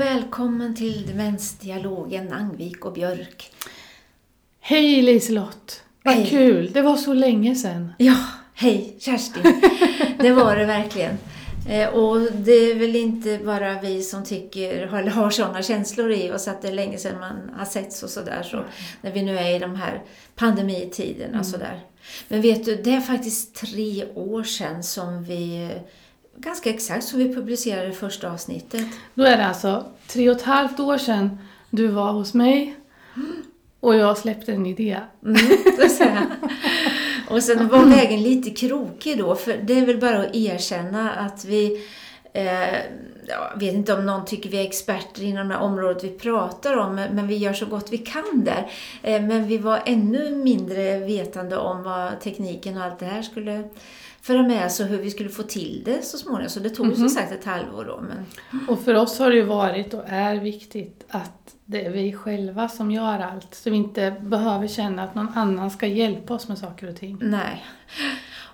och välkommen till Demensdialogen Angvik och Björk. Hej Liselott! Vad Hej. kul! Det var så länge sedan. Ja, hej Kerstin. Det var det verkligen. Eh, Och det är väl inte bara vi som tycker, eller har sådana känslor i oss att det är länge sedan man har setts och sådär. Så, när vi nu är i de här pandemitiderna och sådär. Men vet du, det är faktiskt tre år sedan som vi, ganska exakt som vi publicerade första avsnittet. Då är det alltså tre och ett halvt år sedan du var hos mig och jag släppte en idé. Mm. Och sen var vägen lite krokig då, för det är väl bara att erkänna att vi Eh, jag vet inte om någon tycker vi är experter inom det här området vi pratar om, men men vi gör så gott vi kan där. Eh, men vi var ännu mindre vetande om vad tekniken och allt det här skulle föra med och hur vi skulle få till det så småningom. Så det tog ju som sagt ett halvår då. Men... Och för oss har det ju varit och är viktigt att det är vi själva som gör allt. Så vi inte behöver känna att någon annan ska hjälpa oss med saker och ting. Nej.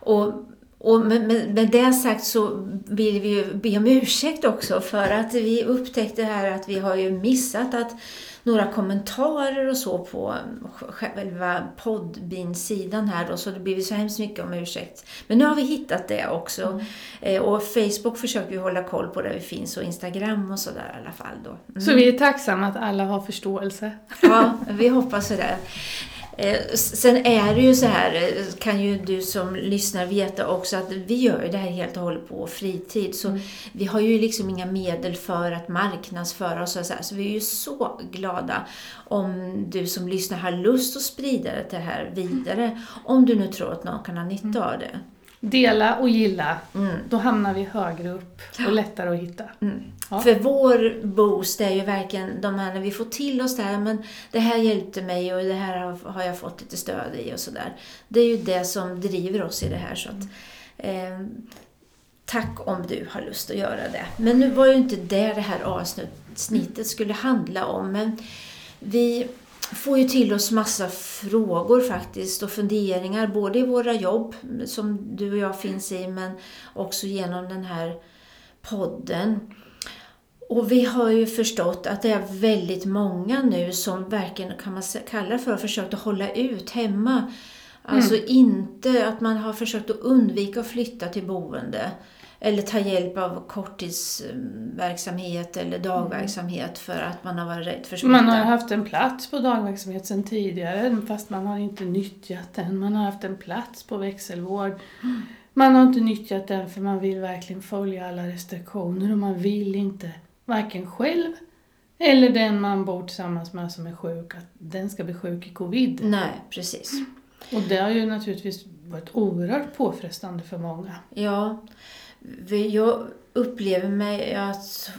Och, och med, med, med det sagt så vill vi ju be om ursäkt också för att vi upptäckte här att vi har ju missat att några kommentarer och så på själva poddbin-sidan här då, så det blir så hemskt mycket om ursäkt. Men nu har vi hittat det också. Eh, Och Facebook försöker vi hålla koll på där vi finns och Instagram och sådär i alla fall då. Mm. Så vi är tacksamma att alla har förståelse. Ja, vi hoppas det. Eh, Sen är det ju så här, eh, kan ju du som lyssnar veta också, att vi gör ju det här helt och hållet på fritid. Så vi har ju liksom inga medel för att marknadsföra oss och så här. Så vi är ju så glada om du som lyssnar har lust att sprida det här vidare. Om du nu tror att någon kan ha nytta av det. Dela och gilla, Mm. då hamnar vi högre upp och lättare att hitta. Ja. För vår boost är ju verkligen de här när vi får till oss det här, men det här hjälpte mig och det här har, har jag fått lite stöd i och sådär. Det är ju det som driver oss i det här. Så att, eh, tack om du har lust att göra det. Men nu var ju inte det det här avsnittet skulle handla om, men vi får ju till oss massa frågor faktiskt och funderingar, både i våra jobb som du och jag finns i, men också genom den här podden. Och vi har ju förstått att det är väldigt många nu som verkligen kan man kalla för har försökt att hålla ut hemma. Alltså inte att man har försökt att undvika att flytta till boende. Eller ta hjälp av korttidsverksamhet eller dagverksamhet för att man har varit rädd för smitta. Man har haft en plats på dagverksamhet sedan tidigare fast man har inte nyttjat den. Man har haft en plats på växelvård. Man har inte nyttjat den för man vill verkligen följa alla restriktioner och man vill inte, varken själv eller den man bor tillsammans med som är sjuk, att den ska bli sjuk i covid. Nej, precis. Och det har ju naturligtvis varit oerhört påfrestande för många. Ja, jag upplever mig att,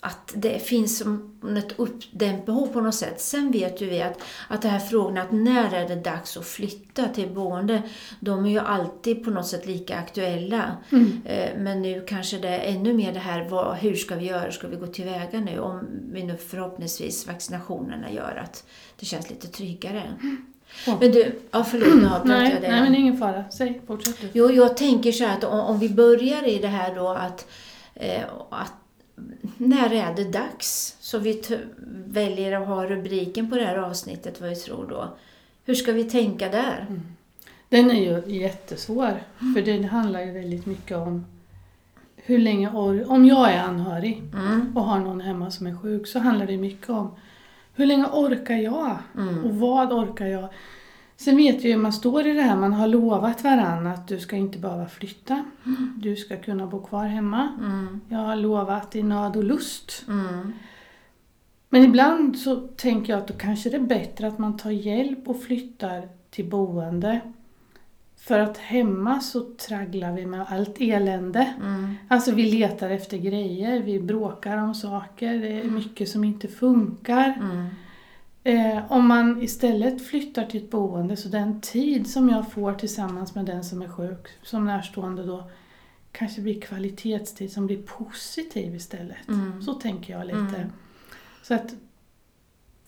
att det finns som ett uppdämt behov på något sätt. Sen vet ju vi att, att de här frågorna, att när är det dags att flytta till boende, de är ju alltid på något sätt lika aktuella. Eh, Men nu kanske det är ännu mer det här, vad, hur ska vi göra, ska vi gå tillväga nu? Om vi nu förhoppningsvis vaccinationerna gör att det känns lite tryggare. Ja. Men du, ja förlåt nu avbröt jag det. nej men ingen fara. Säg, fortsätt du. Jo, jag tänker så här att om, om vi börjar i det här då att, eh, att när är det dags? Så vi väljer att ha rubriken på det här avsnittet, vad vi tror då. Hur ska vi tänka där? Den är ju jättesvår, för den handlar ju väldigt mycket om hur länge Om jag är anhörig Mm. och har någon hemma som är sjuk så handlar det mycket om hur länge orkar jag? Mm. Och vad orkar jag? Sen vet jag ju, man står i det här, man har lovat varann att du ska inte behöva flytta. Du ska kunna bo kvar hemma. Mm. Jag har lovat i nöd och lust. Mm. Men ibland så tänker jag att då kanske det är bättre att man tar hjälp och flyttar till boende. För att hemma så tragglar vi med allt elände. Mm. Alltså vi letar efter grejer, vi bråkar om saker, det är mycket som inte funkar. Mm. Eh, om man istället flyttar till ett boende så den tid som jag får tillsammans med den som är sjuk, som närstående då, kanske blir kvalitetstid som blir positiv istället. Mm. Så tänker jag lite. Mm. Så att,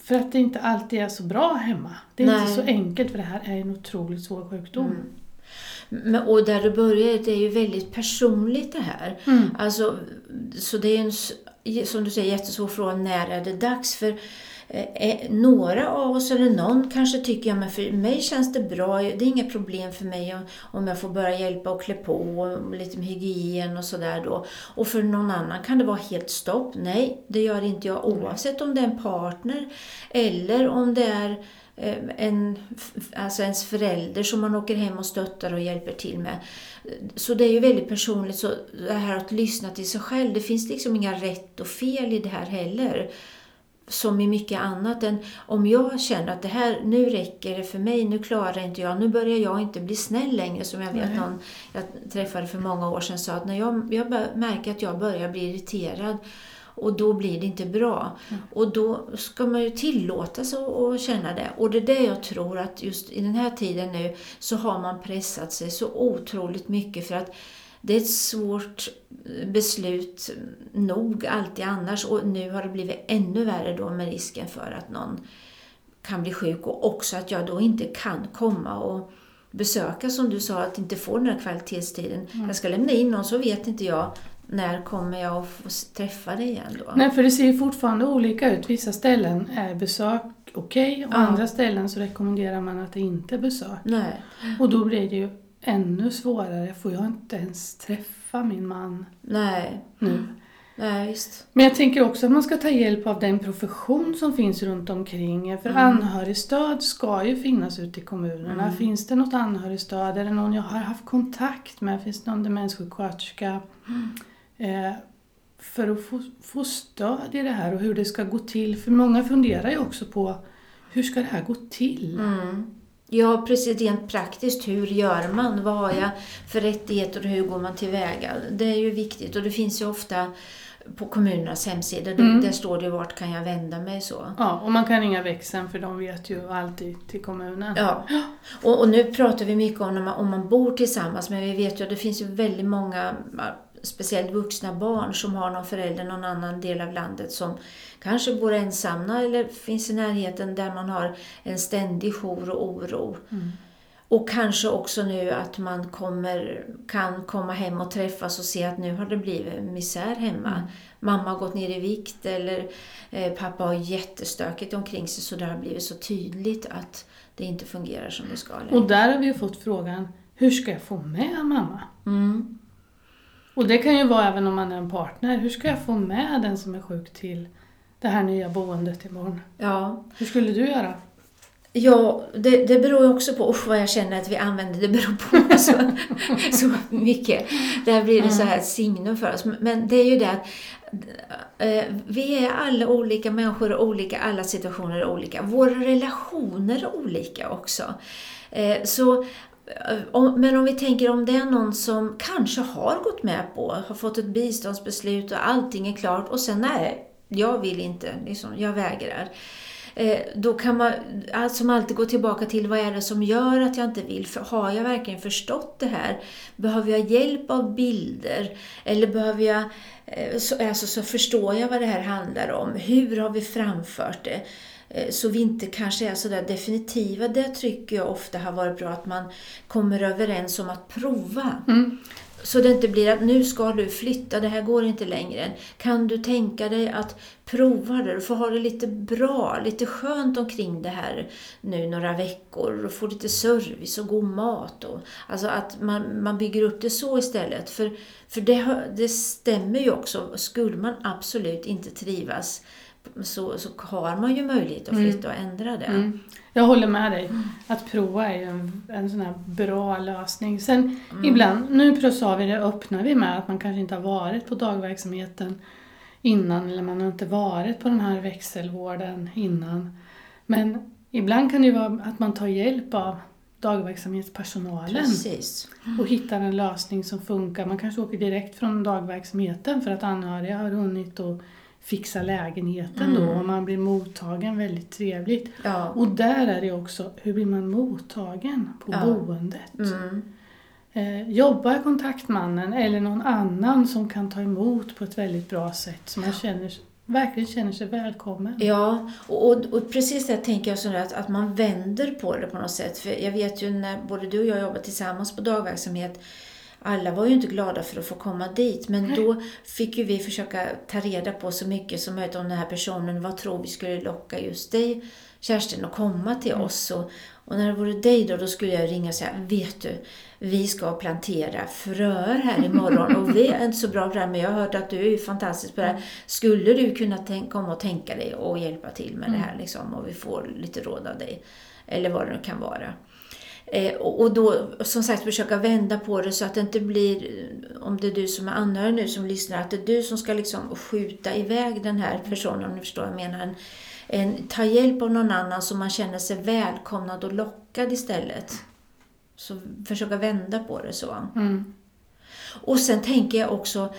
för att det inte alltid är så bra hemma. Det är Nej. inte så enkelt för det här är en otroligt svår sjukdom. Mm. Och där du börjar, det är ju väldigt personligt det här. Mm. Alltså, så det är en, som du säger, jättesvår fråga, när är det dags? För eh, några av oss, eller någon kanske tycker, ja men för mig känns det bra, det är inga problem för mig om jag får börja hjälpa och klä på och lite med hygien och sådär då. Och för någon annan kan det vara helt stopp. Nej, det gör inte jag oavsett om det är en partner eller om det är eh, en, alltså ens förälder som man åker hem och stöttar och hjälper till med. Så det är ju väldigt personligt, så det här att lyssna till sig själv, det finns liksom inga rätt och fel i det här heller som i mycket annat. Än om jag känner att det här, nu räcker det för mig, nu klarar inte jag, nu börjar jag inte bli snäll längre. Som jag vet någon jag träffade för många år sedan sa att när jag, jag märker att jag börjar bli irriterad och då blir det inte bra. Mm. Och då ska man ju tillåta sig att känna det. Och det är det jag tror att just i den här tiden nu så har man pressat sig så otroligt mycket för att det är ett svårt beslut nog alltid annars och nu har det blivit ännu värre då med risken för att någon kan bli sjuk och också att jag då inte kan komma och besöka som du sa, att inte få den här kvalitetstiden. Mm. Jag ska lämna in någon så vet inte jag när kommer jag att få träffa dig igen då? Nej, för det ser ju fortfarande olika ut. Vissa ställen är besök okej okay, och ja. andra ställen så rekommenderar man att det inte är besök. Nej. Och då blir det ju ännu svårare. Får jag inte ens träffa min man Nej. nu? Nej, just. Men jag tänker också att man ska ta hjälp av den profession som finns runt omkring. För mm. anhörigstöd ska ju finnas ute i kommunerna. Mm. Finns det något anhörigstöd? Är det någon jag har haft kontakt med? Finns det någon demenssjuksköterska? Mm. Eh, för att få, få stöd i det här och hur det ska gå till. För många funderar ju också på hur ska det här gå till? Mm. Ja, precis. Rent praktiskt, hur gör man? Vad har jag för rättigheter och hur går man tillväga? Det är ju viktigt och det finns ju ofta på kommunernas hemsida, mm. där står det vart kan jag vända mig så. Ja, och man kan ringa växeln för de vet ju alltid till kommunen. Ja, och, och nu pratar vi mycket om om man, om man bor tillsammans, men vi vet ju att det finns ju väldigt många speciellt vuxna barn som har någon förälder någon annan del av landet som kanske bor ensamma eller finns i närheten där man har en ständig jour och oro. Mm. Och kanske också nu att man kommer, kan komma hem och träffas och se att nu har det blivit misär hemma. Mm. Mamma har gått ner i vikt eller eh, pappa har jättestökigt omkring sig så det har blivit så tydligt att det inte fungerar som det ska. Längre. Och där har vi ju fått frågan, hur ska jag få med mamma? Mm. Och det kan ju vara även om man är en partner. Hur ska jag få med den som är sjuk till det här nya boendet imorgon? Ja. Hur skulle du göra? Ja, det, det beror också på usch, vad jag känner att vi använder det beror på så, så mycket. Där blir det så här ett signum för oss. Men det är ju det att eh, vi är alla olika människor och olika, alla situationer är olika. Våra relationer är olika också. Eh, så men om vi tänker om det är någon som kanske har gått med på, har fått ett biståndsbeslut och allting är klart och sen nej, jag vill inte, liksom, jag vägrar. Eh, då kan man som alltid gå tillbaka till vad är det som gör att jag inte vill? För har jag verkligen förstått det här? Behöver jag hjälp av bilder? Eller behöver jag, eh, så, alltså, så förstår jag vad det här handlar om? Hur har vi framfört det? Eh, så vi inte kanske är sådär definitiva. Det tycker jag ofta har varit bra, att man kommer överens om att prova. Mm. Så det inte blir att nu ska du flytta, det här går inte längre. Kan du tänka dig att prova det? Du får ha det lite bra, lite skönt omkring det här nu några veckor. Och få lite service och god mat. Och, alltså att man, man bygger upp det så istället. För, för det, det stämmer ju också. Skulle man absolut inte trivas så, så har man ju möjlighet att mm. flytta och ändra det. Mm. Jag håller med dig. Att prova är ju en, en sån här bra lösning. Sen mm. ibland, nu sa vi det, öppnar vi med att man kanske inte har varit på dagverksamheten innan eller man har inte varit på den här växelvården innan. Men ibland kan det ju vara att man tar hjälp av dagverksamhetspersonalen Precis. och hittar en lösning som funkar. Man kanske åker direkt från dagverksamheten för att anhöriga har hunnit och fixa lägenheten mm. då och man blir mottagen väldigt trevligt. Ja. Och där är det också, hur blir man mottagen på ja. boendet? Mm. Eh, jobbar kontaktmannen eller någon annan som kan ta emot på ett väldigt bra sätt så man känner, verkligen känner sig välkommen. Ja, och, och, och precis det tänker jag sådär, att, att man vänder på det på något sätt. För jag vet ju när både du och jag jobbar tillsammans på dagverksamhet alla var ju inte glada för att få komma dit men då fick ju vi försöka ta reda på så mycket som möjligt om den här personen. Vad tror vi skulle locka just dig Kerstin att komma till Mm. oss? Och, och när det vore dig då, då skulle jag ringa och säga, vet du, vi ska plantera fröer här imorgon och vi är inte så bra på det här men jag har hört att du är fantastisk på det här. Skulle du kunna tänk, komma och tänka dig och hjälpa till med det här liksom och vi får lite råd av dig? Eller vad det nu kan vara. Eh, och då som sagt försöka vända på det så att det inte blir, om det är du som är anhörig nu som lyssnar, att det är du som ska liksom skjuta iväg den här personen om ni förstår vad jag menar. En, en, ta hjälp av någon annan så man känner sig välkomnad och lockad istället. Så försöka vända på det så. Mm. Och sen tänker jag också,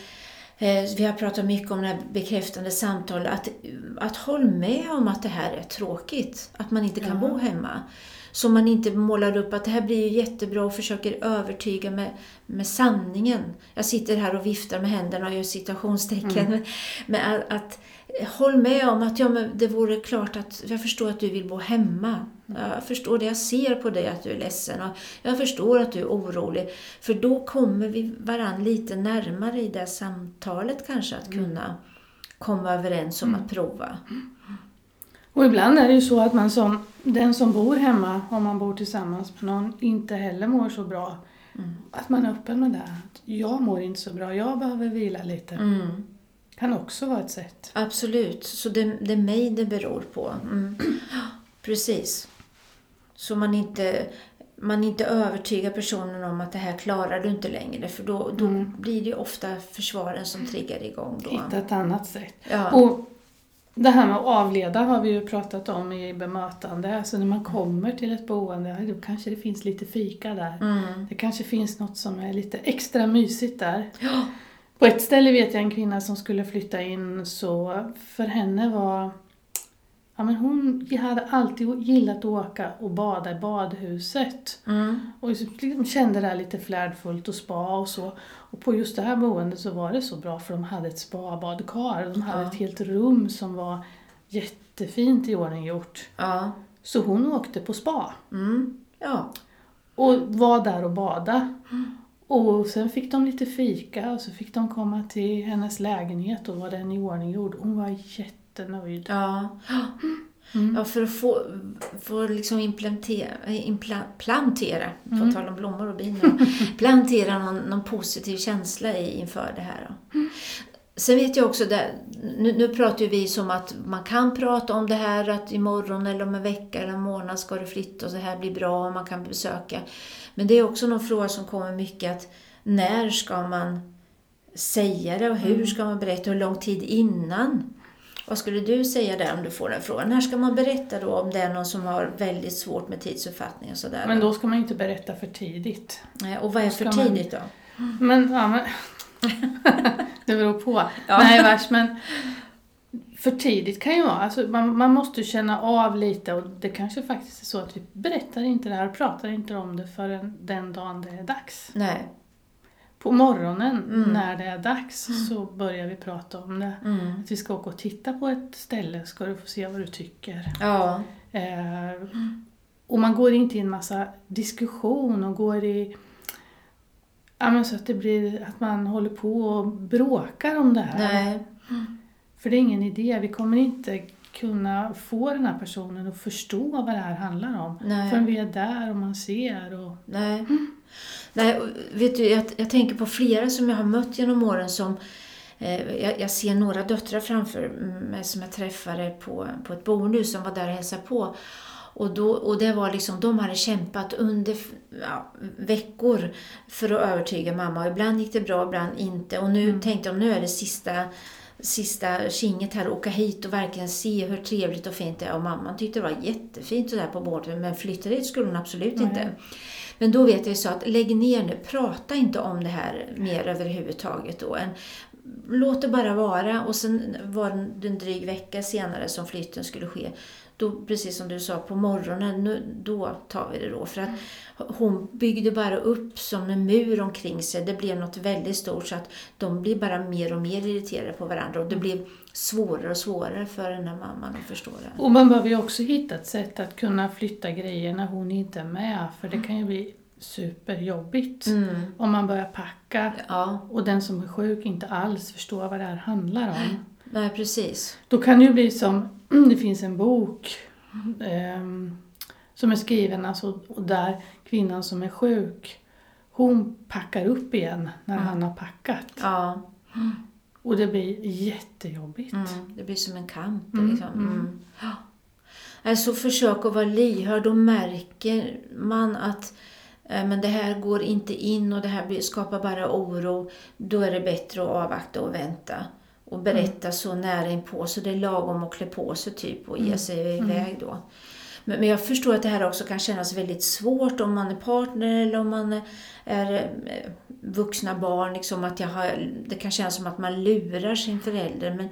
vi har pratat mycket om det här bekräftande samtal, att, att håll med om att det här är tråkigt, att man inte kan Ja. bo hemma. Så man inte målar upp att det här blir ju jättebra och försöker övertyga med, med sanningen. Jag sitter här och viftar med händerna och gör citationstecken. Men att, att håll med om att ja, men det vore klart att jag förstår att du vill bo hemma. Jag förstår det, jag ser på dig att du är ledsen och jag förstår att du är orolig. För då kommer vi varann lite närmare i det samtalet kanske att kunna komma överens om att prova. Och ibland är det ju så att man som den som bor hemma, om man bor tillsammans med någon, inte heller mår så bra. Mm. Att man är öppen med det. Jag mår inte så bra, jag behöver vila lite. Mm. Kan också vara ett sätt. Absolut, så det, det är mig det beror på. Mm. Precis. Så man inte, man inte övertygar personen om att det här klarar du inte längre. För då, då Mm. blir det ofta försvaren som triggar igång. Då. Hitta ett annat sätt. Ja. Och det här med att avleda har vi ju pratat om i bemötande. Alltså när man kommer till ett boende, då kanske det finns lite fika där. Mm. Det kanske finns något som är lite extra mysigt där. Ja. På ett ställe vet jag en kvinna som skulle flytta in så för henne var Ja, men hon hade alltid gillat att åka och bada i badhuset. Mm. Och liksom kände det här lite flärdfullt och spa och så. Och på just det här boendet så var det så bra för de hade ett spa-badkar. De hade Ja. ett helt rum som var jättefint i ordning gjort. Ja. Så hon åkte på spa Mm. Ja. och var där och bada. Och sen fick de lite fika och så fick de komma till hennes lägenhet och var den i ordning gjord. Hon var jättenöjd. Ja. Mm. ja, för att få, få liksom implementera, impla, plantera, Mm. på tal om blommor och bin, plantera någon, någon positiv känsla i, inför det här. Mm. Sen vet jag också, där, nu, nu pratar ju vi som att man kan prata om det här att imorgon eller om en vecka eller en månad ska du flytta och det här blir bra och man kan besöka. Men det är också någon fråga som kommer mycket att när ska man säga det och hur Mm. ska man berätta, hur lång tid innan? Vad skulle du säga där om du får den frågan? När ska man berätta då om det är någon som har väldigt svårt med tidsuppfattning och sådär? Men då ska man ju inte berätta för tidigt. Och vad är för ska man- tidigt då? Men, ja men... det beror på. Ja. Nej vars, men för tidigt kan ju vara, alltså man, man måste känna av lite och det kanske faktiskt är så att vi berättar inte det här och pratar inte om det förrän den dagen det är dags. Nej. På morgonen Mm. när det är dags så börjar vi prata om det. Mm. Att vi ska åka och titta på ett ställe ska du få se vad du tycker. Ja. Eh, och man går inte i en massa diskussion och går i... Ja, men så att det blir att man håller på och bråkar om det här. Nej. För det är ingen idé. Vi kommer inte kunna få den här personen att förstå vad det här handlar om. Nej. Förrän vi är där och man ser. Och, Nej. Nej, och vet du, jag, jag tänker på flera som jag har mött genom åren som eh, jag, jag ser några döttrar framför mig som jag träffade på, på ett boende som var där och hälsade på. Och, då, och det var liksom, de hade kämpat under ja, veckor för att övertyga mamma. Och ibland gick det bra, ibland inte. Och nu tänkte de, nu är det sista, sista kinget här, åka hit och verkligen se hur trevligt och fint det är. Och mamman tyckte det var jättefint sådär på båten, men flytta dit skulle hon absolut Nej. inte. Men då vet jag så att lägg ner nu, prata inte om det här mer överhuvudtaget då. En, låt det bara vara och sen var det en dryg vecka senare som flytten skulle ske. Då, precis som du sa, på morgonen, nu, då tar vi det då. För att hon byggde bara upp som en mur omkring sig. Det blev något väldigt stort så att de blir bara mer och mer irriterade på varandra. Och det blev svårare och svårare för den här mamman att förstå det. och man behöver ju också hitta ett sätt att kunna flytta grejer när hon inte är med. För det kan ju bli superjobbigt. Mm. Om man börjar packa Ja, och den som är sjuk inte alls förstår vad det här handlar om. nej precis. Då kan det ju bli som, det finns en bok ehm, som är skriven alltså, och där kvinnan som är sjuk, hon packar upp igen när Mm. han har packat. Ja, Och det blir jättejobbigt. mm. det blir som en kamp. Mm, Liksom. mm. Alltså försök att vara lyhörd och märker man att eh, men det här går inte in och det här skapar bara oro, då är det bättre att avvakta och vänta. Och berätta så nära inpå så det är lagom att klä på sig typ och ge Mm. sig iväg då. Men, men jag förstår att det här också kan kännas väldigt svårt om man är partner eller om man är eh, vuxna barn. Liksom att jag har, det kan kännas som att man lurar sin förälder. Men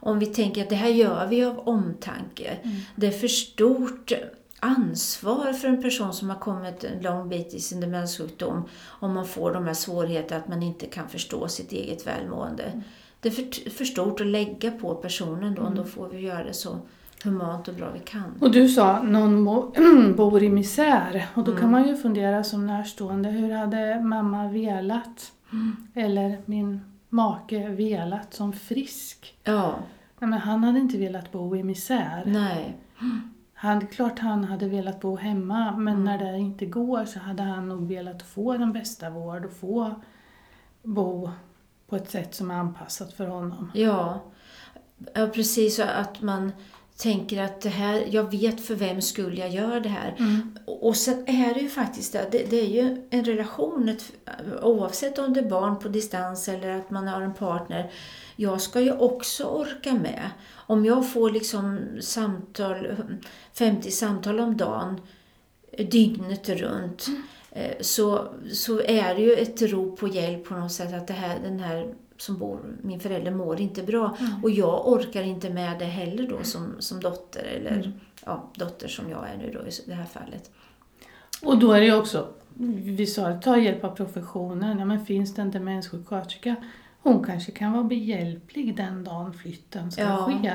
om vi tänker att det här gör vi av omtanke. Det är för stort ansvar för en person som har kommit en lång bit i sin demenssjukdom om man får de här svårigheterna att man inte kan förstå sitt eget välmående. Det är för, för stort att lägga på personen då, då får vi göra det så humant och bra vi kan. Och du sa någon bor i misär och då kan man ju fundera som närstående, hur hade mamma velat? Eller min make velat som frisk? Ja, Nej, men han hade inte velat bo i misär. nej. Han, klart han hade velat bo hemma men när det inte går så hade han nog velat få den bästa vård och få bo på ett sätt som är anpassat för honom. Ja, ja precis. så Att man tänker att det här, jag vet för vem skull jag gör det här. Och och sen är det ju faktiskt det, det, är ju en relation, ett, oavsett om det är barn på distans eller att man har en partner. Jag ska ju också orka med. Om jag får liksom samtal, 50 samtal om dagen, dygnet runt, eh, så, så är det ju ett rop på hjälp på något sätt att det här, den här som bor, min förälder mår inte bra. Och jag orkar inte med det heller då som, som dotter, eller ja, dotter som jag är nu då i det här fallet. Och då är det också, vi sa ta hjälp av professionen, ja men finns det en demenssjuksköterska, hon kanske kan vara behjälplig den dagen flytten ska Ja. ske.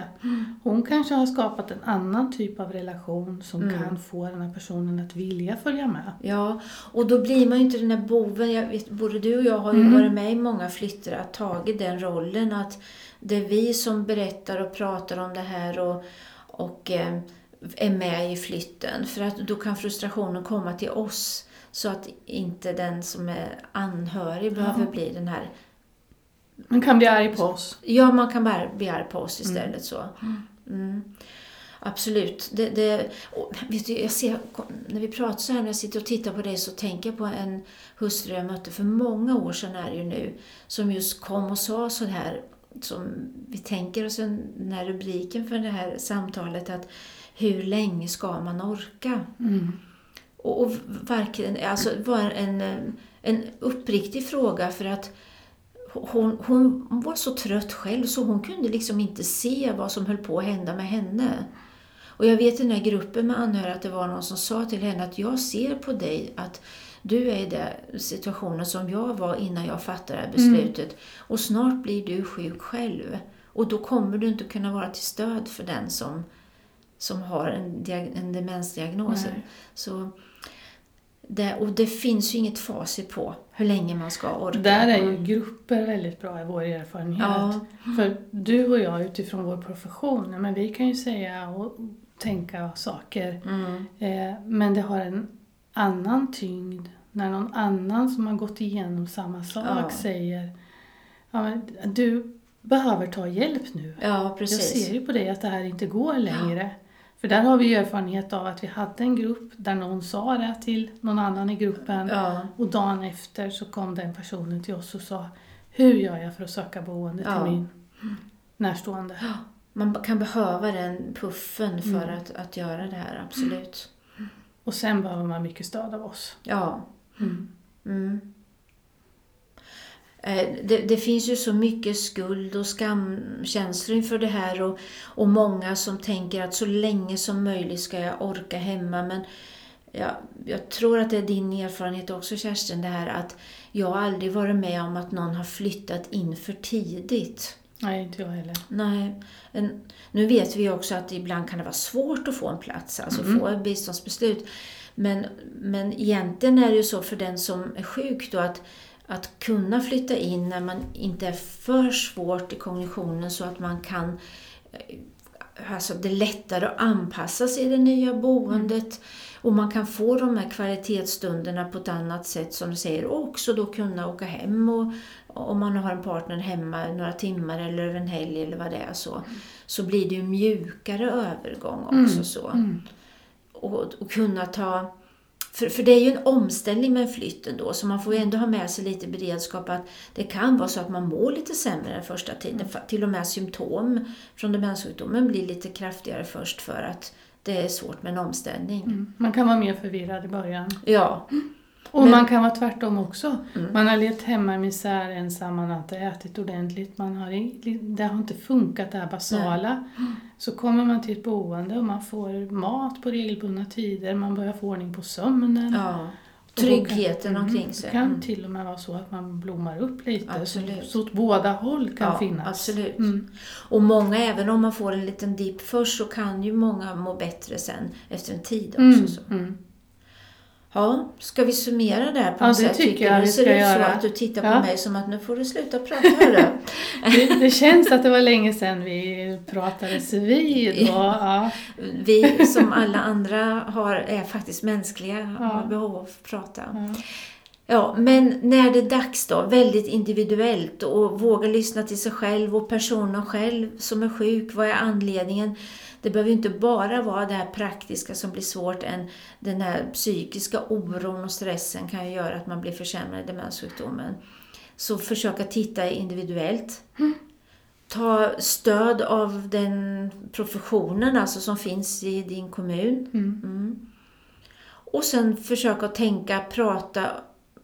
Hon kanske har skapat en annan typ av relation som Mm. kan få den här personen att vilja följa med. Ja, och då blir man ju inte den där boven. Jag vet, både du och jag har ju varit med i många flyttar och tagit den rollen att det är vi som berättar och pratar om det här och, och eh, är med i flytten. För att då kan frustrationen komma till oss så att inte den som är anhörig behöver bli den här Man kan bli arg på oss. Ja, man kan bara bli arg på oss istället. så. Mm. Absolut. Det, det, och, vet du, jag ser, när vi pratar så här, när jag sitter och tittar på dig så tänker jag på en hustru jag mötte för många år sedan är det ju nu, som just kom och sa så här, som vi tänker oss en- den här rubriken för det här samtalet, att hur länge ska man orka? Och, och verkligen, alltså var en, en uppriktig fråga för att hon, hon var så trött själv så hon kunde liksom inte se vad som höll på att hända med henne. Och jag vet i den här gruppen med anhöriga att det var någon som sa till henne att jag ser på dig att du är i den situationen som jag var innan jag fattade det här beslutet. Och snart blir du sjuk själv. Och då kommer du inte kunna vara till stöd för den som, som har en, en demensdiagnos. Nej. Så det, och det finns ju inget facit på hur länge man ska orka. Där är ju grupper väldigt bra i vår erfarenhet. Ja. För du och jag utifrån vår profession, men vi kan ju säga och tänka saker. Mm. Eh, men det har en annan tyngd när någon annan som har gått igenom samma sak Ja. säger ja, du behöver ta hjälp nu. Ja, Jag precis. ser ju på dig att det här inte går längre. För där har vi ju erfarenhet av att vi hade en grupp där någon sa det till någon annan i gruppen. Ja, Och dagen efter så kom den personen till oss och sa Hur gör jag för att söka boende Ja. till min närstående? man kan behöva den puffen för Mm. att, att göra det här, absolut. Och sen behöver man mycket stöd av oss. Ja. Mm. Eh, Det, det finns ju så mycket skuld och skamkänslor inför det här och, och många som tänker att så länge som möjligt ska jag orka hemma. Men jag, jag tror att det är din erfarenhet också Kerstin, det här att jag aldrig varit med om att någon har flyttat in för tidigt. Nej, inte jag heller. Nej. Nu vet vi också att ibland kan det vara svårt att få en plats, alltså Mm. få ett biståndsbeslut. Men, men egentligen är det ju så för den som är sjuk då att, att kunna flytta in när man inte är för svårt i kognitionen så att man kan eh, Alltså det är lättare att anpassa sig i det nya boendet och man kan få de här kvalitetsstunderna på ett annat sätt som du säger och också då kunna åka hem och om man har en partner hemma några timmar eller över en helg eller vad det är så, så blir det ju mjukare övergång också. Mm. så. Mm. Och, och kunna ta... För, för det är ju en omställning med en flytt ändå, så man får ju ändå ha med sig lite beredskap att det kan vara så att man mår lite sämre den första tiden. För- Till och med symptom från demenssjukdomen blir lite kraftigare först för att det är svårt med en omställning. Mm. Man kan vara mer förvirrad i början. Ja, Och Men- man kan vara tvärtom också. Mm. Man har levt hemma i misär ensam, man har inte ätit ordentligt, man har, det har inte funkat det här basala. Så kommer man till ett boende och man får mat på regelbundna tider, man börjar få ordning på sömnen. ja. Tryggheten kan, omkring mm, sig. Det kan Mm. till och med vara så att man blommar upp lite. Absolut. Så, så åt båda håll kan Ja, finnas. absolut. Mm. Och många, även om man får en liten dipp först, så kan ju många må bättre sen efter en tid också. Mm. Ja, ska vi summera där på Ja, något det sätt? tycker jag du? Det ser ut så göra. att du tittar på Ja. mig som att nu får du sluta prata. Det, det känns att det var länge sedan vi pratades vid. Och, ja. Vi som alla andra har, är faktiskt mänskliga och har behov av att prata. Ja, men när det är dags då, väldigt individuellt och våga lyssna till sig själv och personen själv som är sjuk, vad är anledningen? Det behöver ju inte bara vara det här praktiska som blir svårt, än den här psykiska oron och stressen kan ju göra att man blir försämrad i demenssjukdomen. Så försöka titta individuellt. Ta stöd av den professionen alltså som finns i din kommun. Mm. Mm. Och sen försöka tänka, prata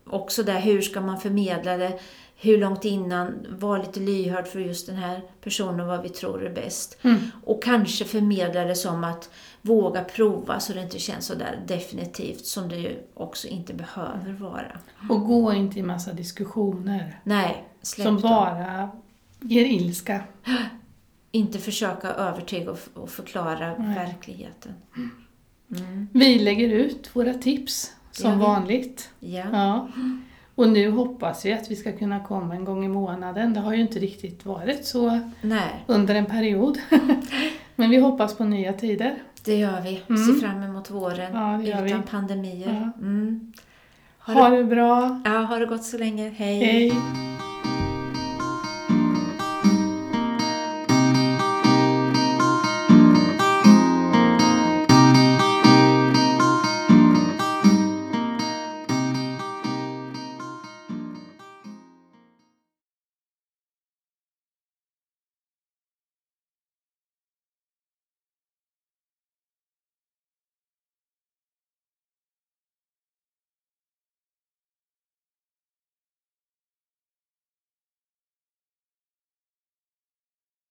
också där, hur ska man förmedla det? Hur långt innan? Var lite lyhörd för just den här personen, vad vi tror är bäst. Mm. Och kanske förmedla det som att våga prova så det inte känns så där definitivt som det ju också inte behöver vara. Och gå inte i massa diskussioner Nej, släpp som dem. bara ger ilska. Inte försöka övertyga och, och förklara Nej. verkligheten. Mm. Vi lägger ut våra tips som vanligt. Ja. Ja. Och nu hoppas vi att vi ska kunna komma en gång i månaden. Det har ju inte riktigt varit så Nej, under en period. Men vi hoppas på nya tider. det gör vi. Mm. Ser fram emot våren Ja, utan vi. pandemier. Ja. Mm. Ha det bra. Ja, ha det gott så länge. Hej. Hej.